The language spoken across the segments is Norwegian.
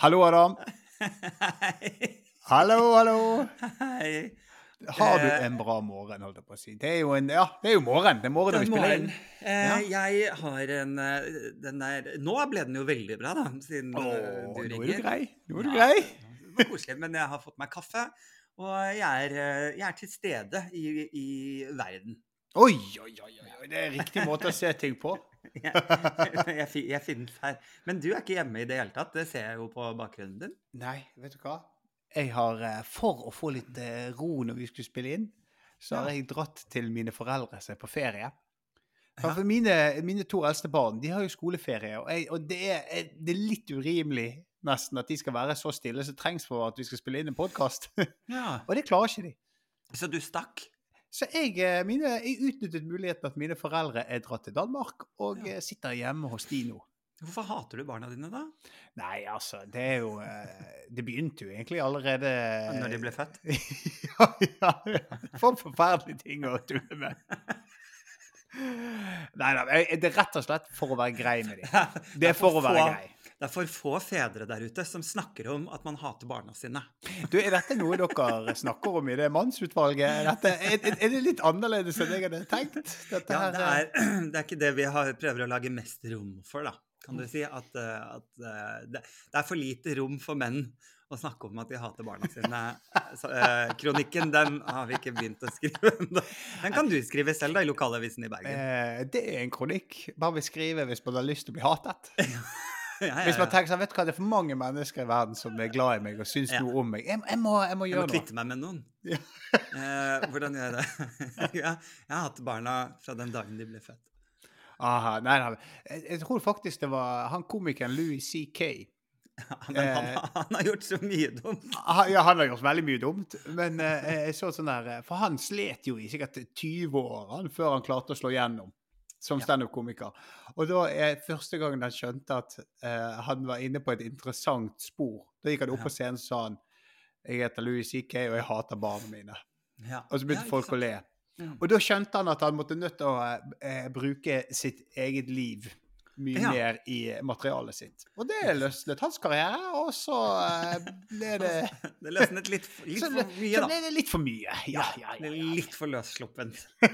Hallo, Adam. Hei. Hallo, hallo. Hei. Har du Eh, en bra morgen, holdt jeg på å si. Det er jo en, ja, det er jo morgen. Det er morgen når vi spiller inn. Eh, Jeg har en eh, Den der Nå ble den jo veldig bra, da, siden Åh, eh, nå er du grei. Nå er du Ja, grei. Det var koselig, men jeg har fått meg kaffe. Og jeg er, jeg er til stede i, i verden. Oi, oi, oi. oi. Det er riktig måte å se ting på. Jeg, jeg, fi- jeg finnes her. Men du er ikke hjemme i det hele tatt. Det ser jeg jo på bakgrunnen din. Nei, vet du hva? Jeg har, eh, For å få litt eh, ro når vi skulle spille inn, så har jeg dratt til mine foreldre som er på ferie. For mine, mine to eldste barn de har jo skoleferie, og, jeg, og det, er, det er litt urimelig nesten at de skal være så stille som trengs for at vi skal spille inn en podkast. Ja. og det klarer ikke de. Så du stakk? Så jeg, eh, mine, jeg utnyttet muligheten at mine foreldre er dratt til Danmark, og Ja. eh, sitter hjemme hos de nå. Hvorfor hater du barna dine, da? Nei, altså, det er jo eh, Det begynte jo egentlig allerede Når de ble født? ja, ja, ja. For forferdelige ting å tulle med. Nei da, det er rett og slett for å være grei med dem. Det er for å være grei. Det er for få fedre der ute som snakker om at man hater barna sine. Du, Er dette noe dere snakker om i det mannsutvalget? Er, dette, er, er det litt annerledes enn jeg hadde tenkt? Dette Ja, det, er, det er ikke det vi har, prøver å lage mest rom for, da. Kan du si at, eh, at eh, det, det er for lite rom for menn å snakke om at de hater barna sine. Så, eh, kronikken den har vi ikke begynt å skrive ennå. Den kan du skrive selv da, i lokalavisen i Bergen. eh, det er en kronikk. Bare vi skriver hvis man har lyst til å bli hatet. Ja, ja, Hvis man tenker sånn, vet du hva, det er for mange mennesker i verden som er glad i meg og syns Ja. noe om meg. Jeg, jeg, må, jeg må Jeg må kvitte meg med noen. Ja. Eh, hvordan gjør jeg det? ja, jeg har hatt barna fra den dagen de ble født. Aha, nei, nei. Jeg, jeg tror faktisk det var han komikeren Louis C.K. Men han, Eh. han har gjort så mye dumt. Ja, han har gjort veldig mye dumt, men eh, jeg så sånn der eh, For han slet jo i sikkert 20 år han, før han klarte å slå gjennom som standup-komiker. Og da er første gangen han skjønte at eh, han var inne på et interessant spor. Da gikk han opp på scenen og sa han jeg heter Louis C.K., og jeg hater barna mine. Ja. Og så begynte Ja, folk å le. Mm. Og da skjønte han at han måtte nødt til å eh, bruke sitt eget liv mye Ja. mer i materialet sitt. Og det løsnet hans karriere, og så eh, ble det Det løsnet litt, litt for mye, mye, så ble det litt for mye. Ja, ja, ja. ja. Litt for løssluppent,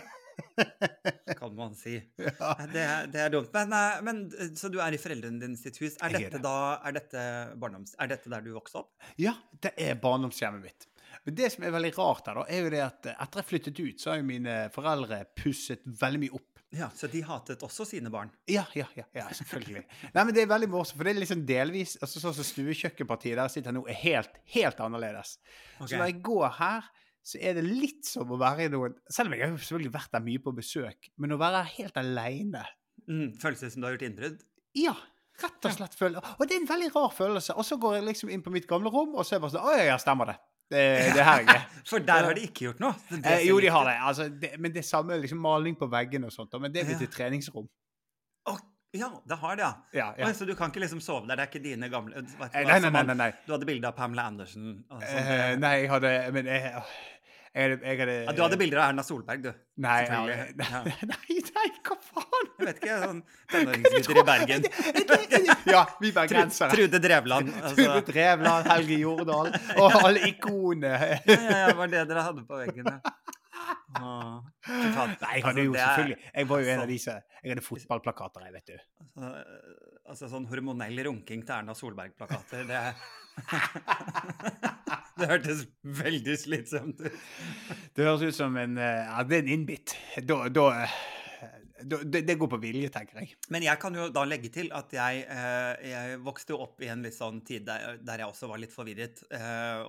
kan man si. ja. Det, er- det er dumt. Men, eh, men eh, så du er i foreldrene dine sitt hus. Er dette, det. da, er dette. Er dette der du vokste opp? ja, det er barndomshjemmet mitt. Men det som er veldig rart her, da, er jo det at eh, etter jeg flyttet ut, så har jo mine foreldre pusset veldig mye opp. Ja, Så de hatet også sine barn? Ja, ja, ja, ja selvfølgelig. Nei, men Det er veldig morsomt, for det er liksom delvis altså Sånn som stuekjøkkenpartiet der sitter nå, er helt, helt annerledes. Okay. Så når jeg går her, så er det litt som å være i noen Selv om jeg har selvfølgelig vært der mye på besøk, men å være helt aleine Mm, føles det som du har gjort innbrudd? Ja, rett og slett. følelse. Og det er en veldig rar følelse. Og så går jeg liksom inn på mitt gamle rom, og så er jeg bare sånn Å ja, ja, stemmer det. Det, det her er jeg. For der har de ikke gjort noe. Eh, jo, de har det. Altså, det. Men det er samme liksom, maling på veggene og sånt. Men det er blitt Ja. et treningsrom. Ja, det har det, ja. Ja, ja. Så du kan ikke liksom sove der? Det er ikke dine gamle du Eh, Nei, nei, nei. nei. Du hadde bilde av Pamela Andersen? Sånt, Eh, nei, jeg hadde Men jeg, jeg, jeg hadde ja, du hadde bilder av Erna Solberg, du. Nei, jeg Ja. nei, nei, hva faen? Jeg vet ikke, sånn tenåringsgutter i Bergen. Ja, vi bergensere. Trude Drevland. Trude Altså. Drevland, Helge Jordal og alle ikonene. Ja, ja, ja, var det dere hadde på veggen, faen. Nei, jeg Altså, jo selvfølgelig Jeg var jo en av sånn- disse Jeg hadde fotballplakater, jeg, vet du. Altså, altså sånn hormonell runking til Erna Solberg-plakater, det Det hørtes veldig slitsomt ut. Det høres ut som en eh, Ja, det er en innbitt. Da, da, eh, da det, det går på vilje, tenker jeg. Men jeg kan jo da legge til at jeg, eh, jeg vokste jo opp i en litt sånn tid der, der jeg også var litt forvirret.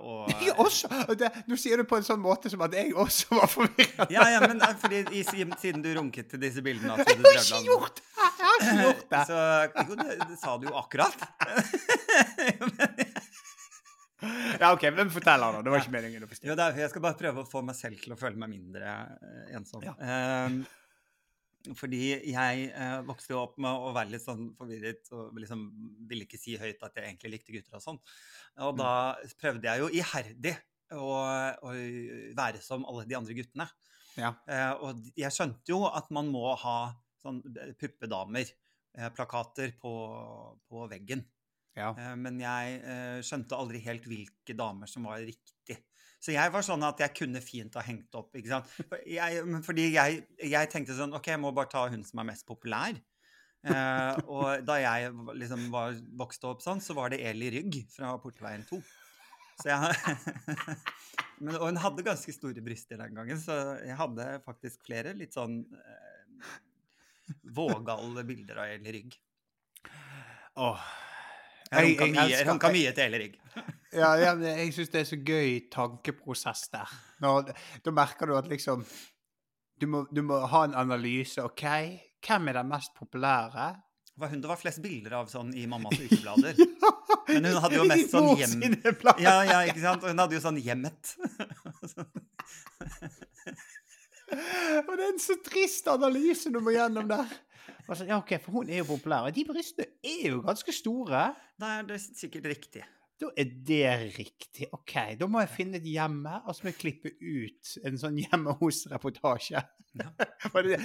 og Jeg også! Det, nå sier du på en sånn måte som at jeg også var forvirret. Ja, ja, men fordi i, siden du runket til disse bildene Jeg har ikke gjort det! Jeg har ikke gjort det. Så jo, det, det sa du jo akkurat. Ja, OK, men fortell, da. Det var ikke meningen å forstyrre. Jeg skal bare prøve å få meg selv til å føle meg mindre eh, ensom. Ja. Ehm, fordi jeg eh, vokste jo opp med å være litt sånn forvirret og liksom ville ikke si høyt at jeg egentlig likte gutter og sånn. Og da prøvde jeg jo iherdig å, å være som alle de andre guttene. Ja. Eh, og jeg skjønte jo at man må ha sånn eh, plakater på, på veggen. Ja. Eh, Men jeg eh, skjønte aldri helt hvilke damer som var riktig. Så jeg var sånn at jeg kunne fint ha hengt opp. ikke sant? For jeg, fordi jeg, jeg tenkte sånn OK, jeg må bare ta hun som er mest populær. Eh, og da jeg liksom var, vokste opp sånn, så var det Eli Rygg fra Portveien 2. Så jeg, men, og hun hadde ganske store bryster den gangen, så jeg hadde faktisk flere litt sånn eh, vågale bilder av Eli Rygg. Åh. Jeg Jeg- jeg mye, runka mye til Elerigg. Ja, ja jeg syns det er så gøy tankeprosess der. Når, da merker du at liksom du må, du må ha en analyse. OK, hvem er den mest populære? Det var hun det var flest bilder av sånn i mammas ukeblader. Men hun hadde jo mest sånn hjem... Ja, ja, ikke sant? Hun hadde jo sånn hjemmet. Og det er en så trist analyse du må gjennom der. Så, ja, ok, For hun er jo populær. Og de brystene er jo ganske store. Da er det sikkert riktig. Da er det riktig. OK, da må jeg finne et hjemme, og så må jeg klippe ut en sånn hjemme hos-reportasje. Ja. For, det,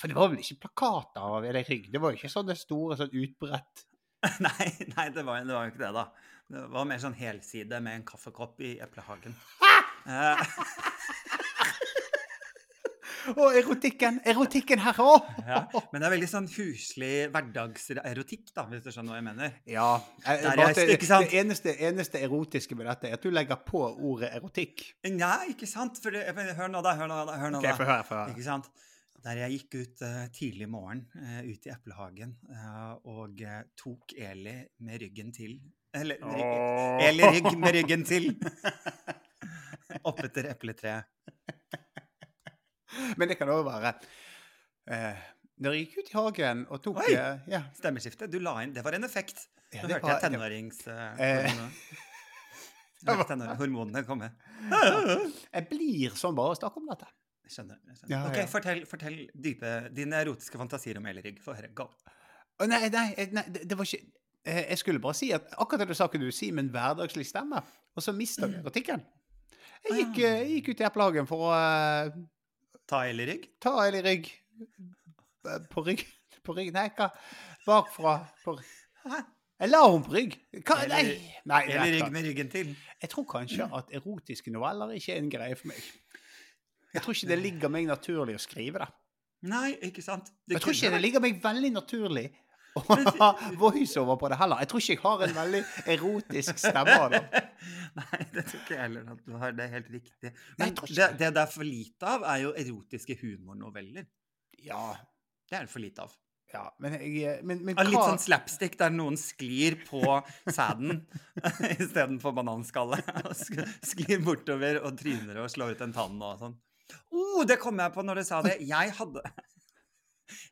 for det var vel ikke plakater av Erik Rygg? Det var jo ikke sånne store, sånn utbredt Nei, nei det, var, det var jo ikke det, da. Det var mer sånn helside med en kaffekopp i eplehagen. Å, erotikken! Erotikken her òg! ja. Men det er veldig sånn huslig hverdagserotikk, da, hvis du skjønner hva jeg mener. Ja. jeg- det, sant? det eneste, eneste erotiske med dette er at du legger på ordet erotikk. Nei, ikke sant? For det, men hør nå, da. Hør nå, da. Hør nå, OK, da. høre. Høre. Ikke sant? Der jeg gikk ut uh, tidlig morgen, uh, ut i eplehagen, uh, og tok Eli med ryggen til Eller ryggen. Eli rygg med ryggen til. Oppetter epletreet. Men det kan òg være eh, Når jeg gikk ut i hagen og tok Oi! eh, ja, Stemmeskifte. Du la inn Det var en effekt. Ja, Nå hørte var- jeg tenårings... Eh. Uh, Hormonene komme. Jeg blir sånn bare av å snakke om dette. Skjønner. Jeg skjønner. Ja, ok. Fortell, fortell dype, dine erotiske fantasier om Eli Rygg. Få høre. Go. Oh, nei, nei, eh, nei det, var ikke eh, Jeg skulle bare si at akkurat det du sa, kunne du si med en hverdagslig stemme. Og så mista du artikkelen. Jeg gikk, Ah. eh, jeg gikk ut i eplehagen for å Ta i Rygg. ta Eli rygg eh, På rygg På rygg Nei, hva? Bakfra på rygg. Hæ? Henne på rygg. Hva? Nei. nei du Rygg med ryggen til. Jeg tror kanskje at erotiske noveller ikke er en greie for meg. Jeg tror ikke det ligger meg naturlig å skrive det. Nei, ikke sant? Det Jeg tror ikke det ligger meg veldig naturlig voiceover på det heller. Jeg tror ikke jeg har en veldig erotisk stemme Da. Nei, det tror ikke jeg heller at du har. Det er helt riktig. Men det, det det er for lite av, er jo erotiske humornoveller. Ja, Det er det for lite av. ja men, jeg, men, men hva... litt sånn slapstick der noen sklir på sæden istedenfor bananskallet. Sklir bortover og tryner og slår ut en tann og sånn. Oh, det kom jeg på når du sa det. Jeg hadde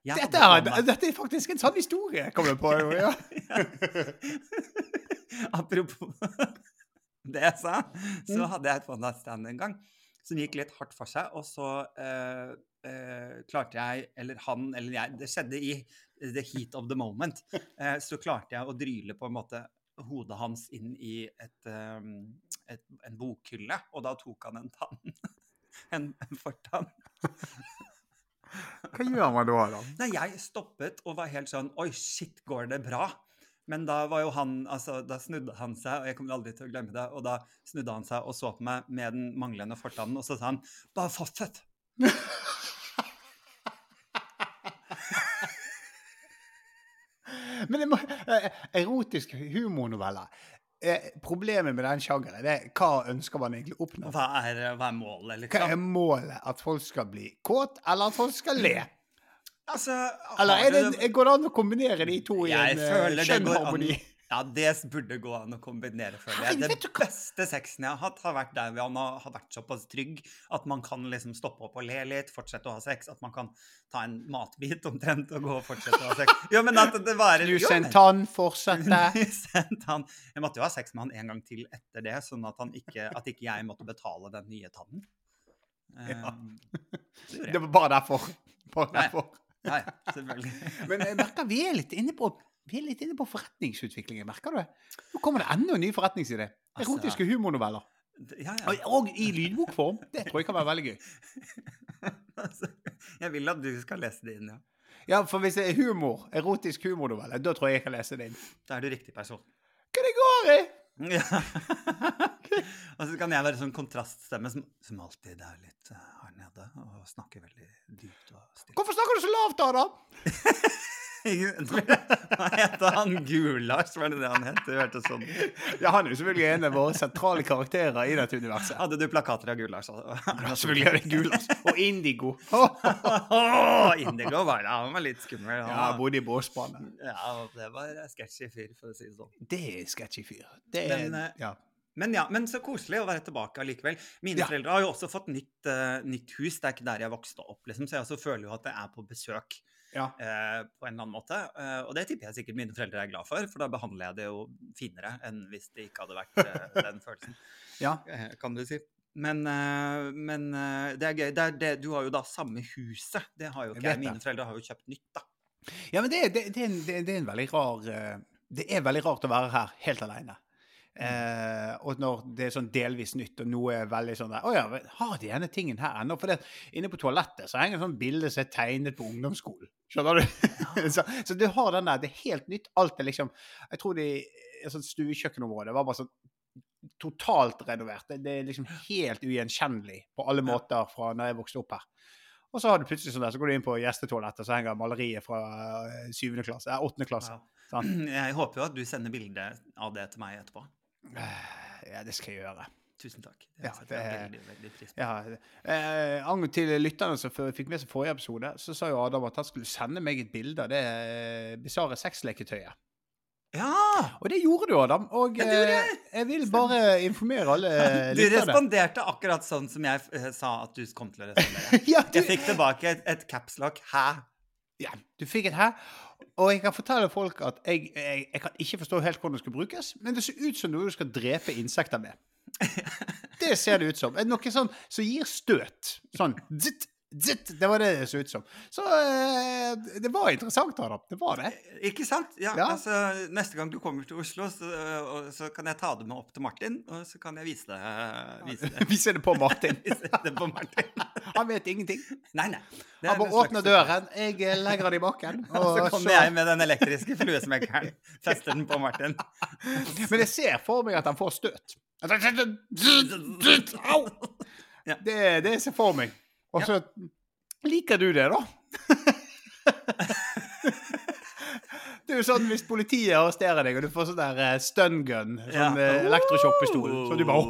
jeg dette, er, dette er faktisk en sann historie, kommer jeg på. Ja. Apropos det jeg sa, så Mm. hadde jeg et one night stand en gang som gikk litt hardt for seg. Og så eh, eh, klarte jeg, eller han eller jeg Det skjedde i the heat of the moment. Eh, så klarte jeg å dryle på en måte hodet hans inn i et, eh, et, en bokhylle, og da tok han en tann. En, en fortann. Hva gjør man da, da? Nei, jeg stoppet og var helt sånn Oi, shit, går det bra? Men da var jo han Altså, da snudde han seg, og jeg kommer aldri til å glemme det, og da snudde han seg og så på meg med den manglende fortannen, og så sa han Bare fortsett. Men det må, erotisk humornoveller eh, Problemet med den sjangeren er hva ønsker man egentlig å oppnå? Hva er, hva er målet, Hva er liksom? målet? At folk skal bli kåt, eller at folk skal le? Altså, Eller er det, går det an å kombinere de to i en eh, skjønn harmoni? Ja, det burde gå an å kombinere, føler jeg. Den Det beste sexen jeg har hatt, har vært der han har har vært såpass trygg at man kan liksom stoppe opp og le litt, fortsette å ha sex, at man kan ta en matbit omtrent og gå og fortsette å ha sex. Jo, men at det varer Knuse jo, en men- tann, fortsette. Han. Jeg måtte jo ha sex med han en gang til etter det, sånn at, han ikke, at ikke jeg måtte betale den nye tannen. Ja. Um, det var bare derfor. Bare derfor. Nei, selvfølgelig. Men jeg merker vi er litt inne på vi er litt inne på forretningsutviklingen, merker du det? Nå kommer det enda en ny forretningsidé. Altså- Erotiske humornoveller. Ja, ja. Og, i lydbokform. Det tror jeg kan være veldig gøy. Altså, jeg vil at du skal lese det inn, ja. Ja, for hvis det er humor, erotisk humornovelle, da tror jeg jeg kan lese det inn. Da er du riktig person. Hva det går i? Ja. og så kan jeg være sånn kontraststemme som, som alltid er litt eh, her nede og snakker veldig dypt og stille. Hvorfor snakker du så lavt, Adam? Hva heter han? Gul-Lars, var det det han het? Det hørtes sånn Ja, han er jo selvfølgelig en av våre sentrale karakterer i dette universet. Hadde du plakater av Gul-Lars? Ja, selvfølgelig er det Gulas. Og Indigo. Indigo var det. Han var litt skummel. Han Ja, bodde i båsbane. Ja, det var sketchy fyr, for å si det sånn. Det er sketchy fyr. Det er, Men, eh, ja. Men ja, men så koselig å være tilbake allikevel. Mine Ja. foreldre har jo også fått nytt, uh, nytt hus. Det er ikke der jeg vokste opp, liksom, så jeg føler jo at jeg er på besøk ja. eh, på en eller annen måte. Eh, og det tipper jeg sikkert mine foreldre er glad for, for da behandler jeg det jo finere enn hvis det ikke hadde vært eh, den følelsen, ja. eh, kan du si. Men, eh, men det er gøy. Det er det, du har jo da samme huset. Det har jo ikke jeg. Mine foreldre har jo kjøpt nytt, da. Ja, men det, det, det, er en, det, er- en veldig rar Det er veldig rart å være her helt alene. Eh, og når det er sånn delvis nytt, og noe er veldig sånn der Å ja, har de denne tingen her ennå? For det, inne på toalettet så henger et sånn bilde som er tegnet på ungdomsskolen. Skjønner du? så, så du har den der. Det er helt nytt. Alt er liksom Jeg tror de sånn stuekjøkkenområdet stuekjøkkenområde var bare sånn totalt renovert. Det, det er liksom helt ugjenkjennelig på alle måter fra når jeg vokste opp her. Og så har du plutselig sånn der, så går du inn på gjestetoalettet, så henger maleriet fra eh, syvende klasse, eh, åttende klasse. Ja. Jeg håper jo at du sender bilde av det til meg etterpå. Eh, Ja, det skal jeg gjøre. Tusen takk. Det Ja, det- veldig, veldig pris på. Ja, eh, Angående til lytterne som fikk med seg forrige episode, så sa jo Adam at han skulle sende meg et bilde av det eh, bisarre sexleketøyet. Ja! Og det gjorde du, Adam. Og Ja, det eh, jeg vil bare informere alle lytterne. Du responderte akkurat sånn som jeg eh, sa at du kom til å respondere. Ja, du, Jeg fikk tilbake et, et capslock 'hæ'. ja, du fikk et her. Og jeg kan fortelle folk at jeg, jeg, jeg kan ikke forstå helt hvordan det skal brukes, men det ser ut som noe du skal drepe insekter med. Det ser det ut som. Noe sånn som gir støt. Sånn zitt, zitt. Det var det det så ut som. Så eh, det var interessant, Adam. Det var det. Ikke sant? Ja, Ja. altså Neste gang du kommer til Oslo, så, så kan jeg ta det med opp til Martin, og så kan jeg vise det. Vise det, vise det på Martin. vise det på Martin. Han vet ingenting. Nei, nei. Han bare åpner døren, jeg eh, legger den i bakken. Og så kommer jeg med den elektriske fluesmekkeren. Fester den på Martin. Men jeg ser for meg at han får støt. Ja. Det, det ser for meg. Og så liker du det, da? Det er jo sånn hvis politiet arresterer deg, og du får sånn der eh, stun gun, sånn Ja. eh, elektrosjokkpistol, så du bare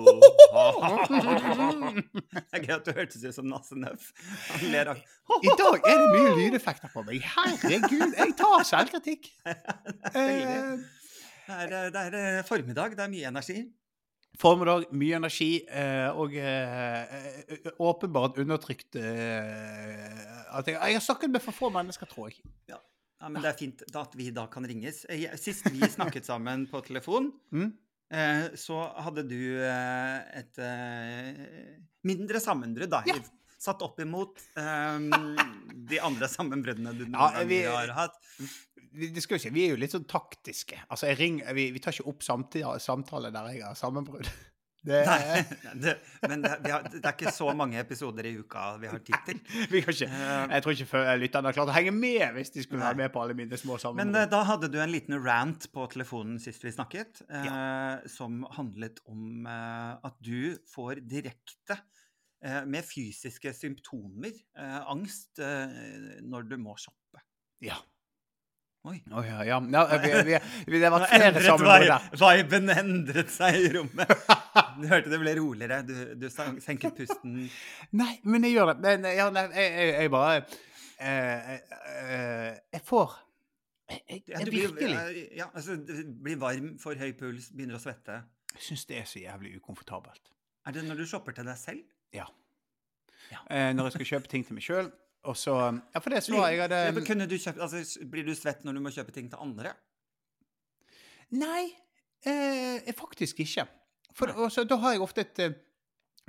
er gøy at du hørtes ut som Nasse Nøff. I dag er det mye lydeffekter på meg. Herregud, jeg tar selvkritikk. Eh, Det er, det er formiddag, det er mye energi. Formiddag, mye energi eh, og eh, eh, åpenbart undertrykt at jeg, jeg har snakket med for få mennesker, tror jeg. Ja, men Det er fint at vi da kan ringes. Sist vi snakket sammen på telefon, Mm? eh, så hadde du et mindre sammenbrudd, da. Ja. Satt opp imot um, de andre sammenbruddene du noen Ja, vi- har hatt. Vi, det skal jo si, vi er jo litt sånn taktiske. Altså, jeg ringer, vi, vi tar ikke opp samtale, samtale der jeg har sammenbrudd. Det, Nei, det, men det, vi har, det er ikke så mange episoder i uka vi har tid til. vi kan ikke, Eh, jeg tror ikke lytterne har klart å henge med hvis de skulle være med på alle mine små Men eh, da hadde du en liten rant på telefonen sist vi snakket, eh, som handlet om eh, at du får direkte eh, med fysiske symptomer, eh, angst, eh, når du må shoppe. Ja. Oi. Oh, ja, ja. ja vi, vi, det vært flere sammenbrudd der. Viben endret seg i rommet. Du hørte det ble roligere. Du, du senket pusten. Nei, men jeg gjør det. Men ja, nei, jeg, jeg, jeg bare eh, eh, Jeg får Jeg, jeg, jeg du virkelig eh, ja, altså, blir varm, får høy puls, begynner å svette. Jeg syns det er så jævlig ukomfortabelt. Er det når du shopper til deg selv? Ja når jeg skal kjøpe ting til meg sjøl. Og så Ja, for det så jeg hadde Ja, kunne du kjøpe, altså, blir du svett når du må kjøpe ting til andre? Nei, eh, faktisk ikke. For også, da har jeg ofte et eh,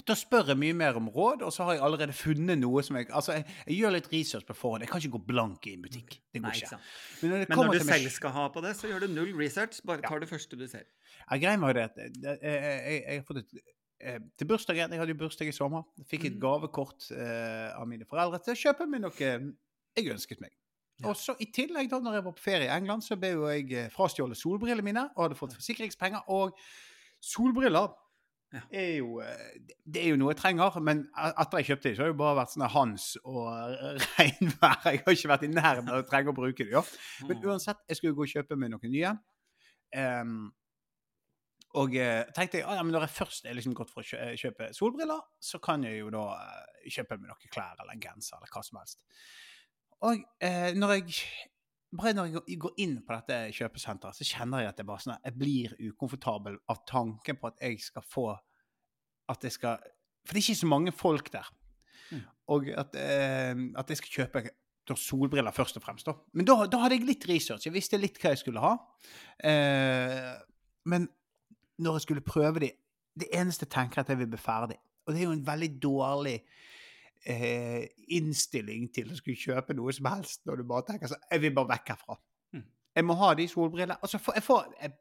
Da spør jeg mye mer om råd, og så har jeg allerede funnet noe som jeg Altså, jeg, jeg gjør litt research på forhånd. Jeg kan ikke gå blank i en butikk. Det går Nei, ikke. Men når det Men når du selv skal ha på det, så gjør du null research. Bare tar det første du ser. Ja, greia med det, at det- jeg, jeg, jeg har fått et eh, Til bursdagen Jeg hadde jo bursdag i sommer. Fikk et Mm. gavekort eh, av mine foreldre til å kjøpe meg noe jeg ønsket meg. Og så i tillegg, da når jeg var på ferie i England, så ble jo jeg eh, frastjålet solbrillene mine og hadde fått forsikringspenger. Og solbriller Ja. er jo eh, det- er jo noe jeg trenger, men etter jeg kjøpte dem, så har det jo bare vært sånn Hans og eh, regnvær. Jeg har ikke vært i nærheten av å trenge å bruke dem. Ja. Men uansett, jeg skulle gå og kjøpe meg noen nye. Ehm, og eh, tenkte jeg, ah, ja, men når jeg først er liksom gått for å kjøpe solbriller, så kan jeg jo da eh, kjøpe meg noen klær eller en genser eller hva som helst. Og eh, når jeg bare når jeg går- går inn på dette kjøpesenteret, så kjenner jeg at jeg bare sånn, jeg blir ukomfortabel av tanken på at jeg skal få at jeg skal For det er ikke så mange folk der. Mm. Og at, eh, at jeg skal kjøpe solbriller først og fremst. Da. Men da, da hadde jeg litt research. Jeg visste litt hva jeg skulle ha. Eh, men når jeg skulle prøve de Det eneste jeg tenker at jeg vil bli ferdig. Og det er jo en veldig dårlig eh, innstilling til å skulle kjøpe noe som helst når du bare tenker sånn Jeg vil bare vekk herfra. Mm. Jeg må ha de solbrillene. Altså, jeg får, jeg,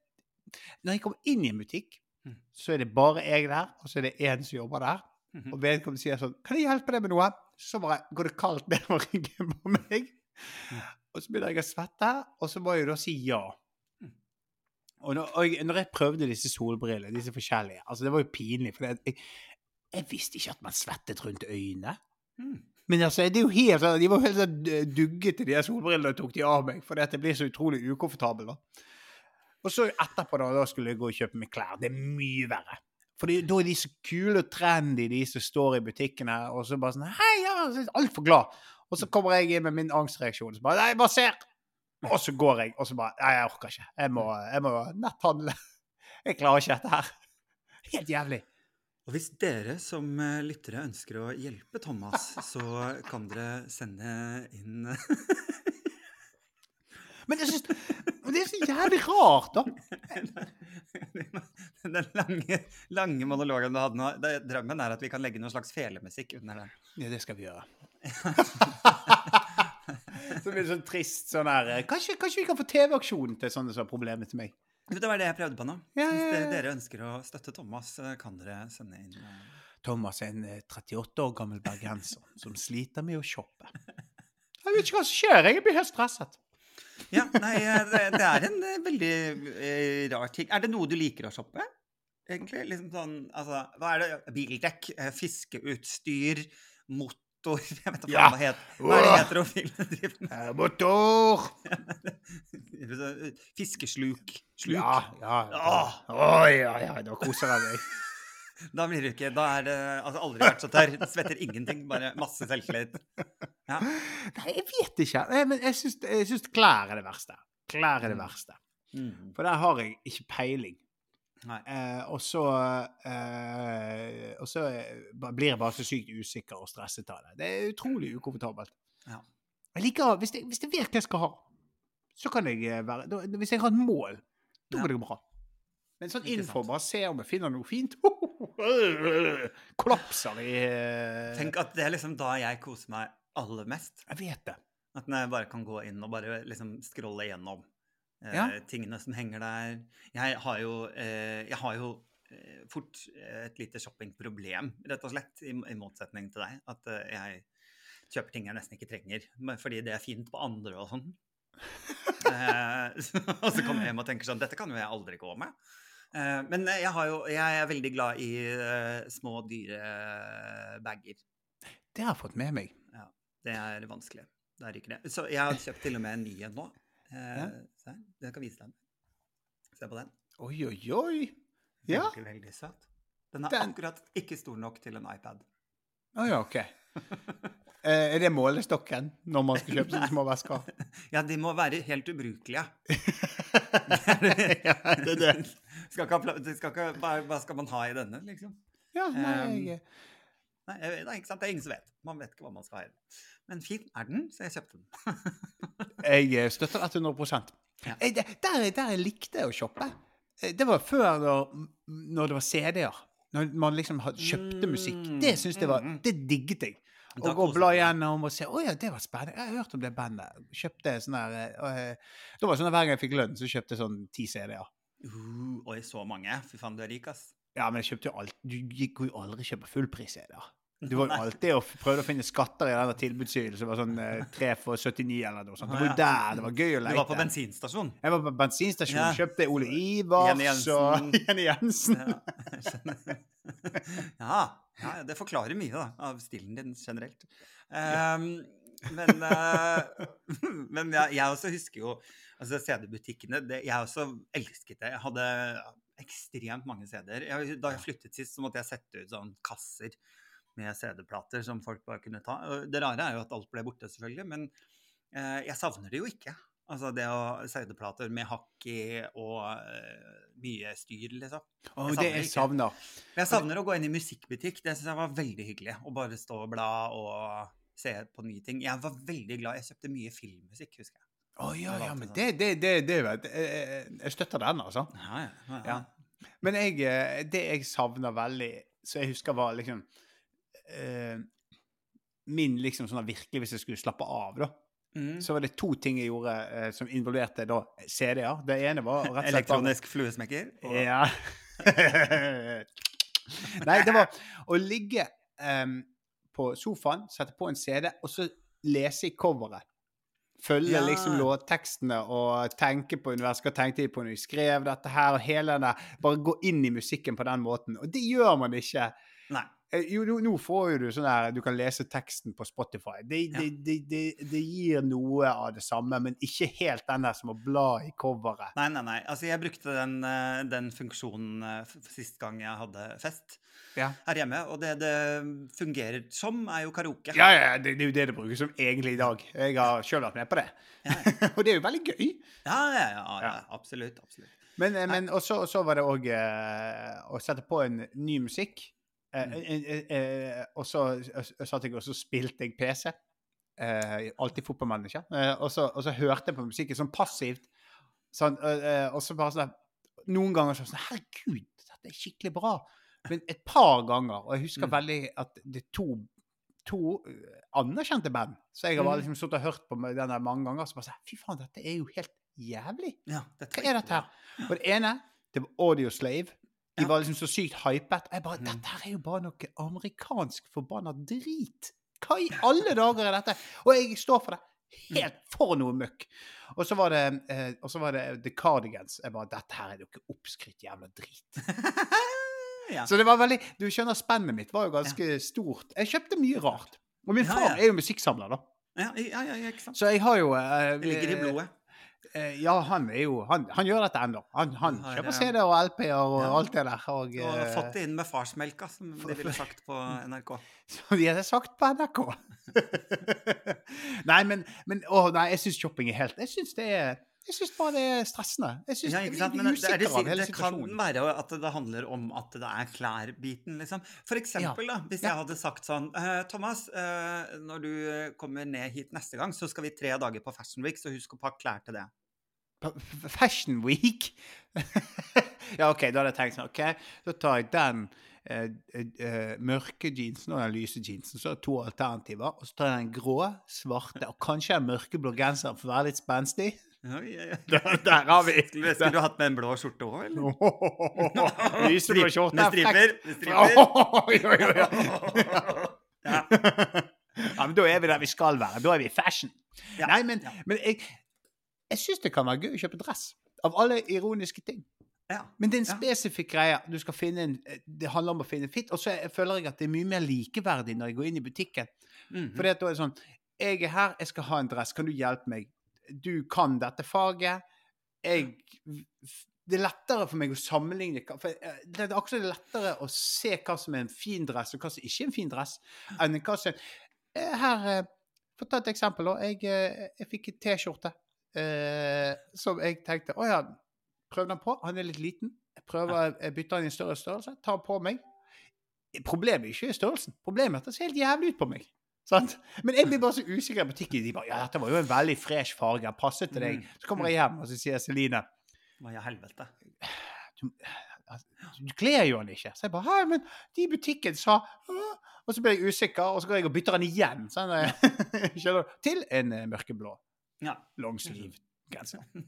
når jeg kommer inn i en butikk, Mm. så er det bare jeg der, og så er det én som jobber der. Mhm. Og vedkommende sier sånn 'Kan jeg hjelpe deg med noe?' Så bare går det kaldt nedover ryggen på meg. Mm. Og så begynner jeg å svette, og så må jeg jo da si ja. Og når, og jeg, når jeg prøvde disse solbrillene, disse forskjellige altså Det var jo pinlig, for jeg, jeg visste ikke at man svettet rundt øynene. Mm. Men altså, det er jo helt, sånn- de var helt sånn eh, duggete, de solbrillene, og tok de av meg. for det blir så utrolig ukomfortabel. da. Og så etterpå, da, da skulle jeg gå og kjøpe meg klær. Det er mye verre. For da er de så kule og trendy, de som står i butikkene, og så bare sånn Hei, ja, så er altfor glad. Og så kommer jeg inn med min angstreaksjon. Så bare Nei, bare ser! Og så går jeg, og så bare Nei, jeg orker ikke. Jeg må, jeg må netthandle. Jeg klarer ikke dette her. Helt jævlig. Og hvis dere som eh, lyttere ønsker å hjelpe Thomas, så kan dere sende inn Men jeg synes, det er så jævlig rart, da. Den lange, lange monologen du hadde nå. Drømmen er at vi kan legge noe slags felemusikk under den. Ja, det skal vi gjøre. Så blir det sånn trist sånn her eh, Kanskje, kanskje vi kan få TV-aksjon til sånne som har problemer til meg? Det var det jeg prøvde på nå. Ja, Hvis ja, Hvis dere ønsker å støtte Thomas, kan dere sende inn eh, Thomas er en eh, 38 år gammel bergenser som sliter med å shoppe. Jeg vet ikke hva som skjer, jeg blir helt stresset. Ja, nei, eh, det, det er en eh, veldig eh, rar ting. Er det noe du liker å shoppe? Egentlig? Liksom sånn, altså, hva er det? Bildekk, eh, fiskeutstyr, motor Jeg vet ikke Ja. hva det heter. Hva er det heterofile driver med? Motor! Fiskesluk. Sluk. Ja, ja. Åh. Å, ja, ja, da koser jeg meg. Da blir det ikke Da er det altså aldri vært så tørr. Svetter ingenting, bare masse selvtillit. Ja. Nei, jeg vet ikke. Nei, Men jeg syns, klær er det verste. Klær er det Mm. verste. Mm. For der har jeg ikke peiling. Eh, og så eh, Og så eh, blir jeg bare så sykt usikker og stresset av det. Det er utrolig ukomfortabelt. Ja. Jeg liker, hvis jeg, hvis jeg vet hva jeg skal ha, så kan jeg eh, være Hvis jeg har et mål, da går det bra. Men sånn info, bare se om jeg finner noe fint Kollapser i eh, Tenk at det er liksom da jeg koser meg aller mest. Jeg vet det. At når jeg bare kan gå inn og bare liksom scrolle gjennom eh, Ja. tingene som henger der. Jeg har jo, eh, jeg har jo eh, fort eh, et lite shoppingproblem, rett og slett, i, i motsetning til deg. At eh, jeg kjøper ting jeg nesten ikke trenger, fordi det er fint på andre og sånn. eh, og så kommer jeg hjem og tenker sånn Dette kan jo jeg aldri gå med. Eh, men jeg, har jo, jeg er veldig glad i eh, små, dyre eh, bager. Det har jeg fått med meg. Det er vanskelig. Det er ikke det. Så jeg har kjøpt til og med en ny en nå. Eh, Ja. se her. Jeg kan vise deg. Se på den. Oi, oi, oi. Ja. Veldig, veldig søt. Den er Den- akkurat ikke stor nok til en iPad. Å ja, OK. Eh, er det målestokken når man skal kjøpe sånne små vesker? Ja, de må være helt ubrukelige. ja, det er det. Skal ikke skal ikke, hva, hva skal man ha i denne, liksom? Ja, nei, jeg, Nei, jeg vet- nei, ikke sant? Det er ingen som vet. Man vet ikke hva man skal ha den. Men fin er den, så jeg kjøpte den. jeg eh, støtter dette 100 Ja. der, der jeg likte å shoppe, eh, det var før når, når det var CD-er. Når man liksom kjøpte musikk. Det synes jeg var, Mm, mm. det digget jeg. Og gå og bla gjennom og se Å ja, det var spennende. Jeg har hørt om det bandet. Kjøpte sånn der eh, Da var det sånn at hver gang jeg fikk lønn, så kjøpte jeg sånn ti CD-er. Uh, oi, så mange. Fy faen, du er rik, ass. Ja, men jeg kjøpte jo alt Du gikk jo aldri kjøpe fullpris-CD-er. Du var jo alltid og prøvde å finne skatter i denne tilbudssiden som var sånn eh, 3 for 79 eller noe sånt. Det var jo der det var gøy å Du var på bensinstasjon. Jeg var på bensinstasjon, Ja. kjøpte Ole Ivars Jenny Jensen. og Jenny Jensen. Ja, ja, ja, det forklarer mye da, av stilen din generelt. Um, men uh, men jeg, jeg også husker jo altså CD-butikkene. det- Jeg også elsket det. Jeg hadde ekstremt mange CD-er. Da jeg flyttet sist, så måtte jeg sette ut sånn kasser med CD-plater som folk bare kunne ta. Det rare er jo at alt ble borte, selvfølgelig, men eh, jeg savner det jo ikke. Altså det å CD-plater med hakk i og uh, mye styr, liksom. Jeg det jeg savner Men jeg savner å gå inn i musikkbutikk. Det syns jeg var veldig hyggelig. Å bare stå og bla og se på nye ting. Jeg var veldig glad. Jeg kjøpte mye filmmusikk, husker jeg. Å ja, ja, men sånn. det, det, det, det jeg. Jeg- Jeg støtter den, altså. Ja, ja, ja. Men jeg, eh, det jeg savner veldig, så jeg husker var liksom eh, Min liksom sånn virkelig, hvis jeg skulle slappe av, da, Mm. så var det to ting jeg gjorde eh, som involverte da CD-er. Det ene var rett og slett Elektronisk fluesmekker. og- Ja. Nei, det var å ligge um, på sofaen, sette på en CD, og så lese i coveret. Følge Ja. liksom låttekstene og tenke på universet. Hva tenkte de på når de skrev dette her? og hele der, Bare gå inn i musikken på den måten. Og det gjør man ikke. Nei. Eh, Jo, nå, får du sånn der Du kan lese teksten på Spotify. Det, Ja. det, det, det, gir noe av det samme, men ikke helt den der som å bla i coveret. Nei, nei, nei. Altså, jeg brukte den, eh, den funksjonen eh, sist gang jeg hadde fest Ja. her hjemme, og det det fungerer som, er jo karaoke. Ja, ja, det, det er jo det det brukes som egentlig i dag. Jeg har sjøl vært med på det. Ja, og det er jo veldig gøy. ja, ja, ja, ja, absolutt. absolutt. Men, men og så, så var det òg å sette på en ny musikk. Eh, Mm. eh, eh, og så satt jeg og så spilte jeg PC. Eh, alltid fotballmanager. Eh, og, så, hørte jeg på musikken sånn passivt. Sånn, og så bare sånn Noen ganger så sånn Herregud, dette er skikkelig bra. Men et par ganger, og jeg husker Mm. veldig at det er to to anerkjente band. Så jeg har bare Mm. liksom sittet og hørt på den der mange ganger. Så bare sånn Fy faen, dette er jo helt jævlig. Ja, Hva er dette her? Og det ene, det var Audio Slave. De var liksom så sykt hypet. Jeg bare Mm. Dette her er jo bare noe amerikansk forbanna drit. Hva i alle dager er dette? Og jeg står for det. Helt for noe møkk. Og så var det, eh, og så var det The Cardigans. Jeg bare Dette her er noe oppskrytt jævla drit. ja. Så det var veldig Du skjønner, spennet mitt var jo ganske stort. Jeg kjøpte mye rart. Og min Ja, far ja. er jo musikksamler, da. Ja, ja, ja, ja, ikke sant. Så jeg har jo eh, Det ligger i blodet. Eh, ja, han er jo Han, han gjør dette ennå. Han, han kjøper CD-er og LP-er og ja. alt det der. Og, Og eh, fått det inn med farsmelka, som de ville sagt på NRK. Som de hadde sagt på NRK. nei, men, men Å nei, jeg syns shopping er helt Jeg syns det er Jeg syns bare det er stressende. Jeg synes Ja, ikke sant? Men det, er det, hele det kan være at det handler om at det er klærbiten, liksom. For eksempel, da, hvis Ja. jeg hadde sagt sånn «Eh, Thomas, når du kommer ned hit neste gang, så skal vi tre dager på Fashion Week, så husk å pakke klær til det. Fashion Week? ja, OK, da hadde jeg tenkt sånn OK, så tar jeg den eh, eh, mørke jeansen og den lyse jeansen. Så er det to alternativer. Og så tar jeg den grå, svarte og kanskje den mørkeblå genseren for å være litt spenstig. Ja, ja, ja. Der, der har vi Skulle, skulle du hatt med en blå skjorte òg, eller? Lyseblå skjorte. Med striper? Med striper. Ja. Ja, men da er vi der vi skal være. Da er vi i fashion. Nei, men, men jeg, jeg syns det kan være gøy å kjøpe dress. Av alle ironiske ting. Ja. Men det er en Ja. spesifikk greie. Du skal finne en, det handler om å finne fit. Og så føler jeg at det er mye mer likeverdig når jeg går inn i butikken. Mhm. For da er det sånn Jeg er her, jeg skal ha en dress. Kan du hjelpe meg? Du kan dette faget. Jeg Det er lettere for meg å sammenligne for eh, Det er akkurat lettere å se hva som er en fin dress, og hva som ikke er en fin dress, enn hva som er, Her eh, For å ta et eksempel. Jeg, eh, jeg fikk en T-skjorte eh, som jeg tenkte Å ja, prøv den på. Han er litt liten. Jeg prøver, jeg bytter den i en større størrelse. Tar den på meg. Problemet er ikke størrelsen. Problemet er at det ser helt jævlig ut på meg. Sant? Men jeg blir bare så usikker i butikken. De bare, ja, dette var jo en veldig fresh farge. Den passet til deg. Mm. Så kommer jeg hjem, og så sier Celine Hva i helvete? du, du kler jo han ikke. Så jeg bare Hei, men de i butikken sa Og så blir jeg usikker, og så går jeg og bytter den igjen. Sånn. Til en eh, mørkeblå Ja. longsleeve-genser.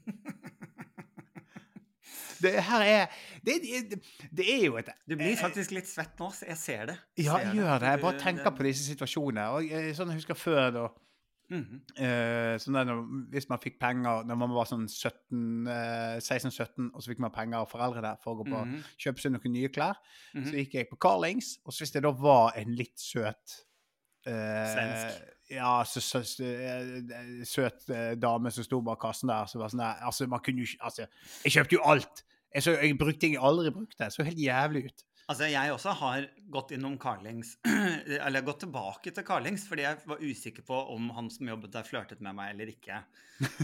Det her er Det, det, det er jo et Du blir faktisk litt svett nå, så jeg ser det. Jeg Ja, ser gjør det. Jeg bare tenker på disse situasjonene. Og jeg, sånn jeg husker før da Mhm. eh, sånn der, Hvis man fikk penger når man var sånn 17, eh, 16-17, og så fikk man penger av foreldrene for å gå på -hmm. kjøpe seg noen nye klær, Mhm. så gikk jeg på Carlings. Og så hvis det da var en litt søt eh, Svensk. Ja, så, så, så, eh, søt eh, dame som sto bak kassen der. Så var sånn der, altså, man kunne jo Altså, jeg kjøpte jo alt. Jeg, så, jeg brukte ting jeg aldri brukte. Det så helt jævlig ut. Altså, jeg også har gått innom Carlings, eller gått tilbake til Carlings, fordi jeg var usikker på om han som jobbet der, flørtet med meg eller ikke.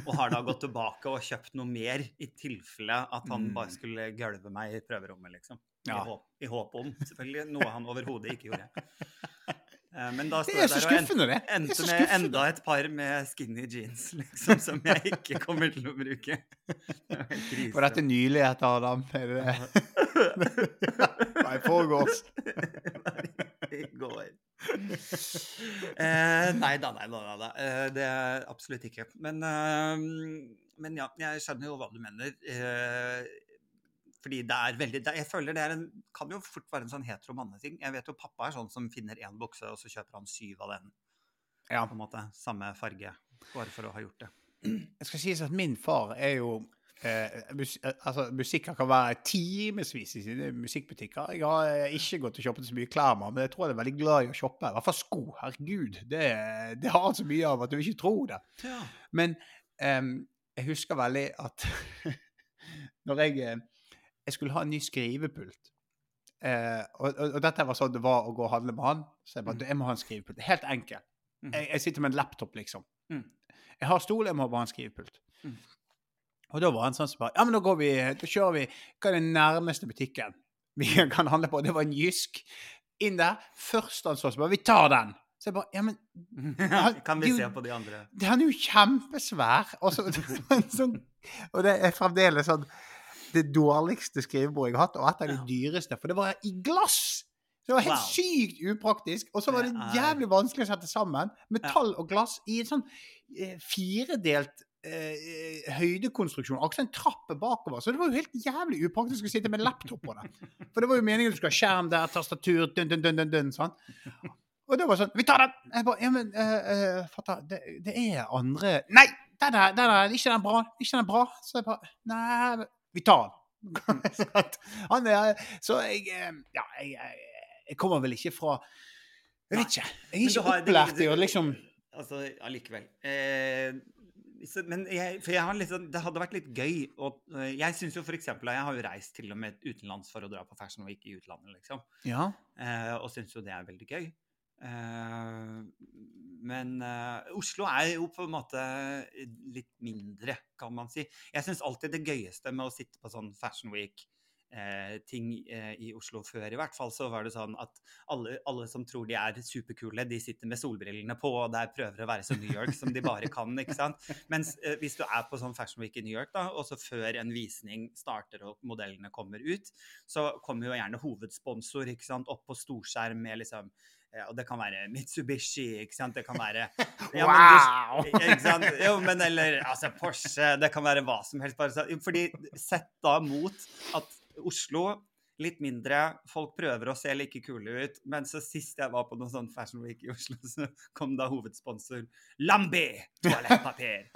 Og har da gått tilbake og kjøpt noe mer, i tilfelle at han Mm. bare skulle gølve meg i prøverommet, liksom. I, Ja. håp, I håp om, selvfølgelig. Noe han overhodet ikke gjorde. Eh, Men da står jeg der og en- det. endte med enda et par med skinny jeans, liksom, som jeg ikke kommer til å bruke. Det var. Var dette nyligheter, Adam? Er det? Nei, pågås. i går. Eh, nei da, nei da. Da. Eh, det er absolutt ikke. Men, men ja, jeg skjønner jo hva du mener. Fordi det er veldig det, Jeg føler det er en, kan jo fort være en sånn hetero manneting. Jeg vet jo pappa er sånn som finner én bukse, og så kjøper han syv av den. Ja. på en måte, Samme farge, bare for å ha gjort det. Jeg skal sies at min far er jo eh, mus altså, Musikker kan være timevis i sine musikkbutikker. Jeg har eh, ikke gått og shoppet så mye klær, med ham. men jeg tror han er veldig glad i å shoppe. I hvert fall sko. Herregud. Det, det har han så mye av at du ikke tror det. Ja. Men eh, jeg husker veldig at når jeg, eh, jeg skulle ha en ny skrivepult eh, og, og, og dette var sånn det var å gå og handle med han. Så jeg bare, Mm. du, jeg må ha en skrivepult. Helt enkel. Mm. Jeg, jeg sitter med en laptop, liksom. Mm. Jeg har stol, jeg må bare ha en skrivepult. Mm. Og da var han sånn som bare Ja, men da går vi, da kjører vi Hva er den nærmeste butikken vi kan handle på? Det var en Jysk. Inn der. Først han så, så bare Vi tar den! Så jeg bare Ja, men kan vi du- se på de andre? det- er jo kjempesvær! Og, så, en sånn, og det er fremdeles sånn det dårligste skrivebordet jeg har hatt, og et av de dyreste. For det var i glass! Så det var helt Wow. sykt upraktisk. Og så var det er- jævlig vanskelig å sette sammen. Metall og glass i en sånn eh, firedelt eh, høydekonstruksjon. Akkurat en trappe bakover. Så det var jo helt jævlig upraktisk å sitte med laptop på det. For det var jo meningen du skulle ha skjerm der, tastatur, dun, dun, dun, dun, dun, sånn. Og det var sånn Vi tar den! Jeg bare Ja, men uh, uh, Fatter, det, det er andre Nei! Den er, den der, ikke den bra. Ikke den bra. Så jeg bare Nei, vi tar Han er Så jeg eh, Ja, jeg, jeg, kommer vel ikke fra Jeg vet ikke. Jeg er ikke opplært i å liksom Altså, allikevel. Eh, så, men jeg, for jeg sånn, det hadde vært litt gøy og, eh, Jeg syns jo for eksempel Jeg har jo reist til og med utenlands for å dra på Fashion Week i utlandet, liksom. Ja. Eh, og syns jo det er veldig gøy. Eh, men eh, Oslo er jo på en måte litt mindre, kan man si. Jeg syns alltid det gøyeste med å sitte på sånn Fashion Week-ting eh, i Oslo før, i hvert fall, så var det sånn at alle, alle som tror de er superkule, de sitter med solbrillene på og der prøver å være så New York som de bare kan. ikke sant? Mens eh, hvis du er på sånn Fashion Week i New York, da, og så før en visning starter og modellene kommer ut, så kommer jo gjerne hovedsponsor ikke sant, opp på storskjerm med liksom eh, og det kan være Mitsubishi, ikke sant? Det kan være ja, men Wow! Ikke sant? Jo, men eller altså Porsche, det kan være hva som helst. Bare, fordi sett da mot at Oslo litt mindre, folk prøver å se like kule ut. Men så sist jeg var på noen sånn Fashion Week i Oslo, så kom da hovedsponsor Lambi toalettpapir.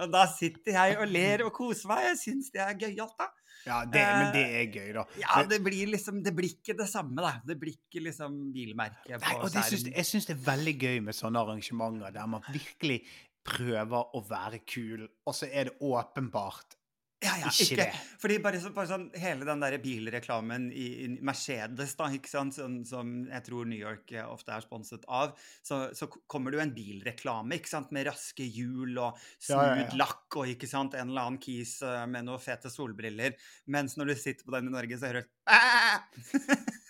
og da sitter jeg og ler og koser meg. Jeg syns det er gøyalt, da. Ja, det, men det er gøy, da. Ja, det blir liksom Det blir ikke det samme, da. Det blir ikke liksom bilmerket Nei, på og det jeg syns det er veldig gøy med sånne arrangementer der man virkelig prøver å være kul, og så er det åpenbart Ja, ja, ikke ikke, det. Fordi bare, så, bare sånn Hele den der bilreklamen i, i Mercedes, da, ikke sant, som, som jeg tror New York eh, ofte er sponset av, så, så kommer det jo en bilreklame ikke sant, med raske hjul og smooth lakk og ikke sant, en eller annen kis eh, med noen fete solbriller. Mens når du sitter på den i Norge, så hører du!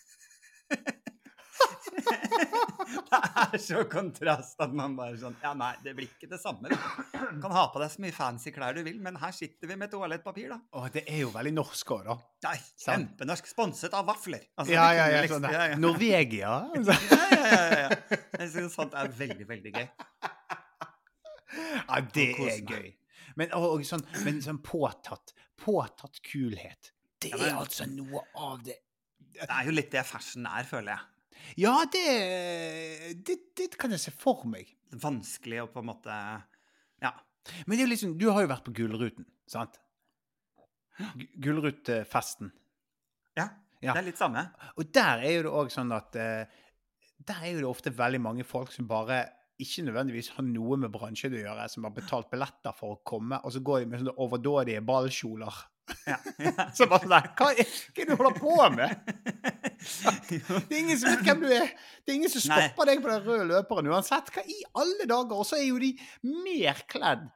Det er så kontrast at man bare sånn Ja, nei, det blir ikke det samme. Du kan ha på deg så mye fancy klær du vil, men her sitter vi med toalettpapir, da. Å, det er jo veldig norsk òg, da. Nei, kjempenorsk. Sponset av vafler. Altså, Ja, ja, ja, liksom- sånn ja, ja. Norvegia. Ja, ja, ja, ja, ja. Jeg syns sånt er veldig, veldig gøy. Ja, det er gøy. Men, og, og sånn, men sånn påtatt, påtatt kulhet. Det er altså noe av det Det er jo litt det fashion er, føler jeg. Ja, det, det, det kan jeg se for meg. Vanskelig å på en måte Ja. Men det er jo liksom, du har jo vært på Gullruten, sant? Gu- Gullrutefesten. ja. Ja. Det er litt samme. Og der er jo det òg sånn at eh, Der er jo det ofte veldig mange folk som bare ikke nødvendigvis har noe med bransjen å gjøre, som har betalt billetter for å komme, og så går de med sånne overdådige ballkjoler. Ja. Så bare sånn der, Hva er hva er det du holder på med? Det er ingen som vet hvem du er. Det er ingen som Nei. stopper deg på den røde løperen uansett. Hva i alle dager? Og så er jo de mer kledd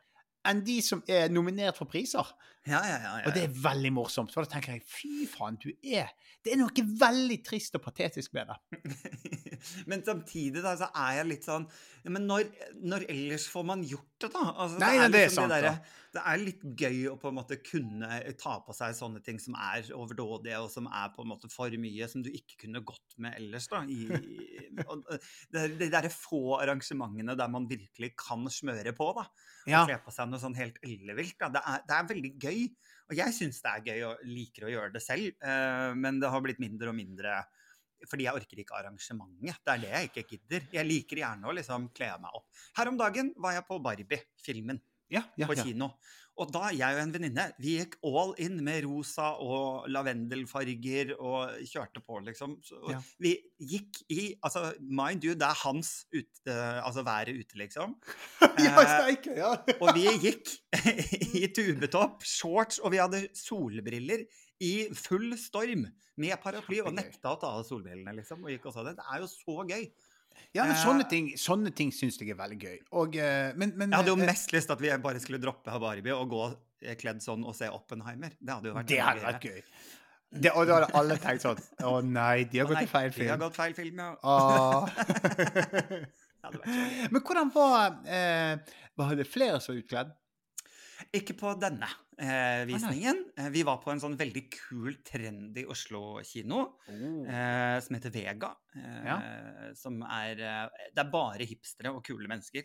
enn de som er nominert for priser. Ja, ja, ja. ja. Og det er veldig morsomt. For da tenker jeg fy faen, du er Det er noe veldig trist og patetisk med det. men samtidig da, så er jeg litt sånn Men når, når ellers får man gjort det, da? Altså, Nei, nei, det er liksom sant, det, der, Det er litt gøy å på en måte kunne ta på seg sånne ting som er overdådige, og som er på en måte for mye, som du ikke kunne gått med ellers. da. I, det, de derre få arrangementene der man virkelig kan smøre på, da. Ja. Og kle på seg noe sånn helt ellevilt. Det er, det er veldig gøy. Og jeg syns det er gøy og liker å gjøre det selv, eh, men det har blitt mindre og mindre fordi jeg orker ikke arrangementet. Det er det jeg ikke gidder. Jeg liker gjerne å liksom kle meg opp. Her om dagen var jeg på Barbie-filmen Ja, ja, på ja. Og da, jeg og en venninne, vi gikk all in med rosa og lavendelfarger og kjørte på, liksom. Så, Ja. Vi gikk i Altså, mind you, det er hans ut, altså været ute, liksom. ja, steike, ja. Og vi gikk i tubetopp, shorts, og vi hadde solbriller i full storm med paraply, og nekta å ta av solbrillene, liksom. Og gikk og sa det. Det er jo så gøy. Ja, men Eh, sånne ting, sånne ting syns jeg er veldig gøy. Og, eh, men, men Jeg hadde jo eh, mest lyst til at vi bare skulle droppe Habaribi og gå eh, kledd sånn og se Oppenheimer. Det hadde jo vært Det hadde vært gøy. Det, og da hadde alle tenkt sånn Å nei, de har gått til feil De har film. gått feil film, ja. Men hvordan var eh, Var det flere som var utkledd? Ikke på denne eh, visningen. Eh, vi var på en sånn veldig kul, trendy Oslo-kino. eh, som heter Vega. Eh, Som er eh, Det er bare hipstere og kule mennesker.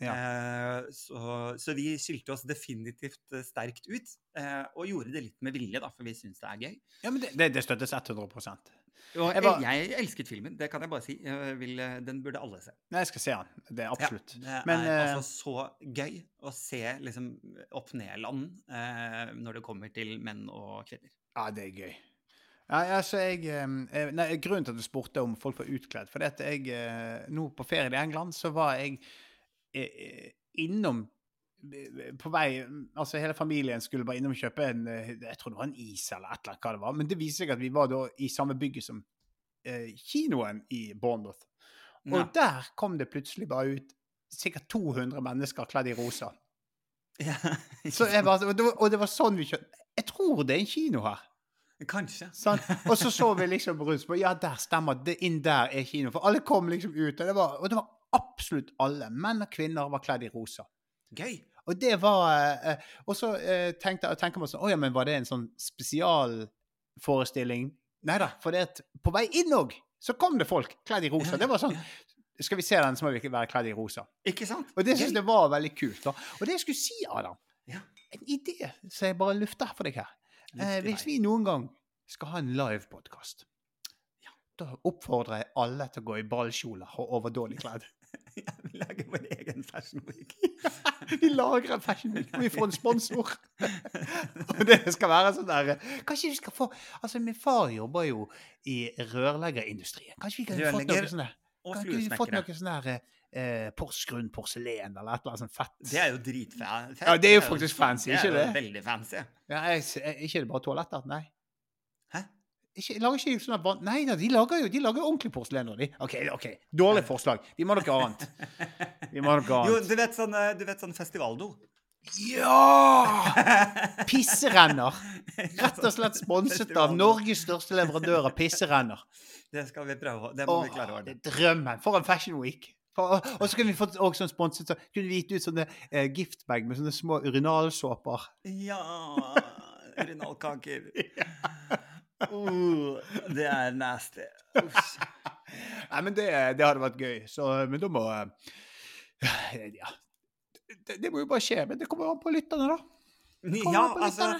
Eh, så, så vi skilte oss definitivt sterkt ut. Eh, og gjorde det litt med vilje, da, for vi syns det er gøy. Ja, men det, det, det støttes 100 Og Jeg var- jeg elsket filmen, det kan jeg bare si. Jeg vil, eh, den burde alle se. Nei, jeg skal se den. Det er absolutt. Ja, det Men, er eh, altså så gøy å se liksom opp-ned-land eh, når det kommer til menn og kvinner. Ja, det er gøy. Ja, altså, jeg, nei, grunnen til at du spurte om folk var utkledd, for at jeg eh, nå på ferie i England, så var jeg innom på vei Altså, hele familien skulle bare innom og kjøpe en eh, Jeg tror det var en is eller et eller annet hva det var. Men det viser seg at vi var da i samme bygget som eh, kinoen i Bournemouth. Og Ja. der kom det plutselig bare ut sikkert 200 mennesker kledd i rosa. Ja, bare, og, det var, og det var sånn vi kjøpte Jeg tror det er en kino her. Kanskje. Sånn. Og så så vi liksom rundt på Ja, der stemmer det. Inn der er kino. For alle kom liksom ut. Og det var, og det var absolutt alle. Menn og kvinner var kledd i rosa. Gøy. Og det var eh, Og så eh, tenkte, tenker man sånn Å ja, men var det en sånn spesialforestilling? Nei da. For det at på vei inn òg så kom det folk kledd i rosa. Det var sånn. Skal vi se den, så må vi være kledd i rosa. Ikke sant? Og det syns jeg var veldig kult. da. Og det jeg skulle si, Adam Ja. En idé som jeg bare lufter for deg her. Eh, hvis vi noen gang skal ha en livepodkast, da oppfordrer jeg alle til å gå i ballkjoler og overdådig kledd. Ja, vi lager vår egen fashion week. Vi lager en fashion week, og vi får en sponsor. og det skal være sånn der Kanskje vi skal få Altså, min far jobber jo i rørleggerindustrien. Kanskje vi kan få noe sånn der Og noe sånn der eh, Porsgrunn porselen eller et eller annet sånt fett? Det er jo dritfett. Ja, det er jo faktisk fancy, ikke Det er det? jo veldig fancy. Ja, jeg, ikke det bare toaletter? Nei. Ikke, lager ikke sånn van- Nei da, de lager jo de lager ordentlig porselen. nå, De. OK, ok, dårlig forslag. Vi må noe annet. Vi må noe Jo, du vet sånn, eh, du vet sånn festivaldo? Ja! Pisserenner. Rett og slett sponset av Norges største leverandør av pisserenner. Det skal vi prøve. Det må vi klare å Åh, ordne. det drømmen for en fashion week. For, og så kunne vi fått også sånn sponset så kunne vi gitt ut sånne eh, giftbag med sånne små urinalsåper. Ja Urinalkaker. Uh, det er nasty. Uff. Nei, men det, det hadde vært gøy. Så, men da må eh, Ja. det, det må jo bare skje. Men det kommer jo an på lytterne, da. Kommer Ja, på altså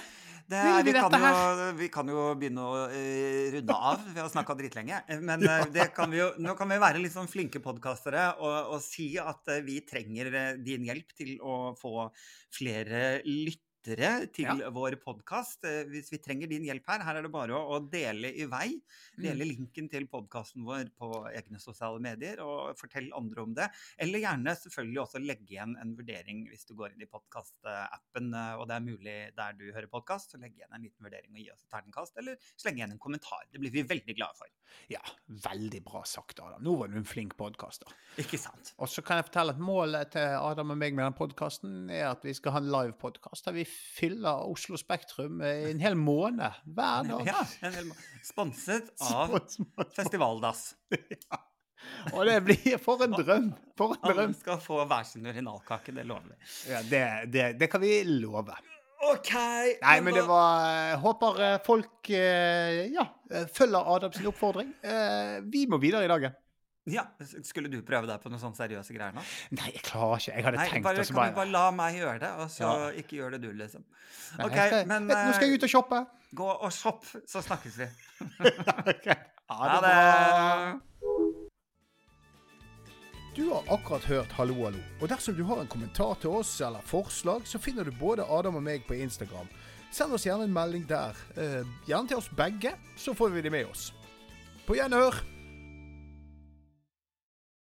det er, vi kan jo, vi kan jo begynne å uh, runde av. Vi har snakka dritlenge. Men uh, det kan vi jo, nå kan vi være litt sånn flinke podkastere og, og si at uh, vi trenger din hjelp til å få flere lyttere til Ja. vår podkast. Hvis vi trenger din hjelp her, her er det bare å, å dele i vei. Mm. Dele linken til podkasten vår på egne sosiale medier, og fortell andre om det. Eller gjerne selvfølgelig også legge igjen en vurdering hvis du går inn i podkastappen, og det er mulig der du hører podkast, så legge igjen en liten vurdering og gi oss et terningkast, eller slenge igjen en kommentar. Det blir vi veldig glade for. Ja, veldig bra sagt, Adam. Nå var du en flink podkaster. Ikke sant? Og så kan jeg fortelle at målet til Adam og meg med den podkasten er at vi skal ha en live podkast der vi fyller Oslo Spektrum i en hel måned hver dag. Ja, en hel Sponset av Festivaldass. Og det blir for en drøm! For en Alle drøm! skal få hver sin urinalkake, det lover vi. Ja, det, det, det kan vi love. OK! Nei, men det var jeg Håper eh, folk eh, ja, eh, følger Adams oppfordring. Eh, Vi må videre i dagen. Ja, Skulle du prøve deg på noen sånne seriøse greier nå? Nei, jeg klarer ikke. Jeg hadde Nei, tenkt bare, kan du bare la meg gjøre det, og så Ja. ikke gjør det du, liksom. Jeg skal, men vet, Nå skal jeg eh, ut og shoppe. gå og shopp, så snakkes vi. Ok. Ha Ha det bra. det! Du har akkurat hørt Hallo, hallo. Og dersom du har en kommentar til oss eller forslag, så finner du både Adam og meg på Instagram. Send oss gjerne en melding der. Eh, gjerne til oss begge, så får vi det med oss. På gjenhør!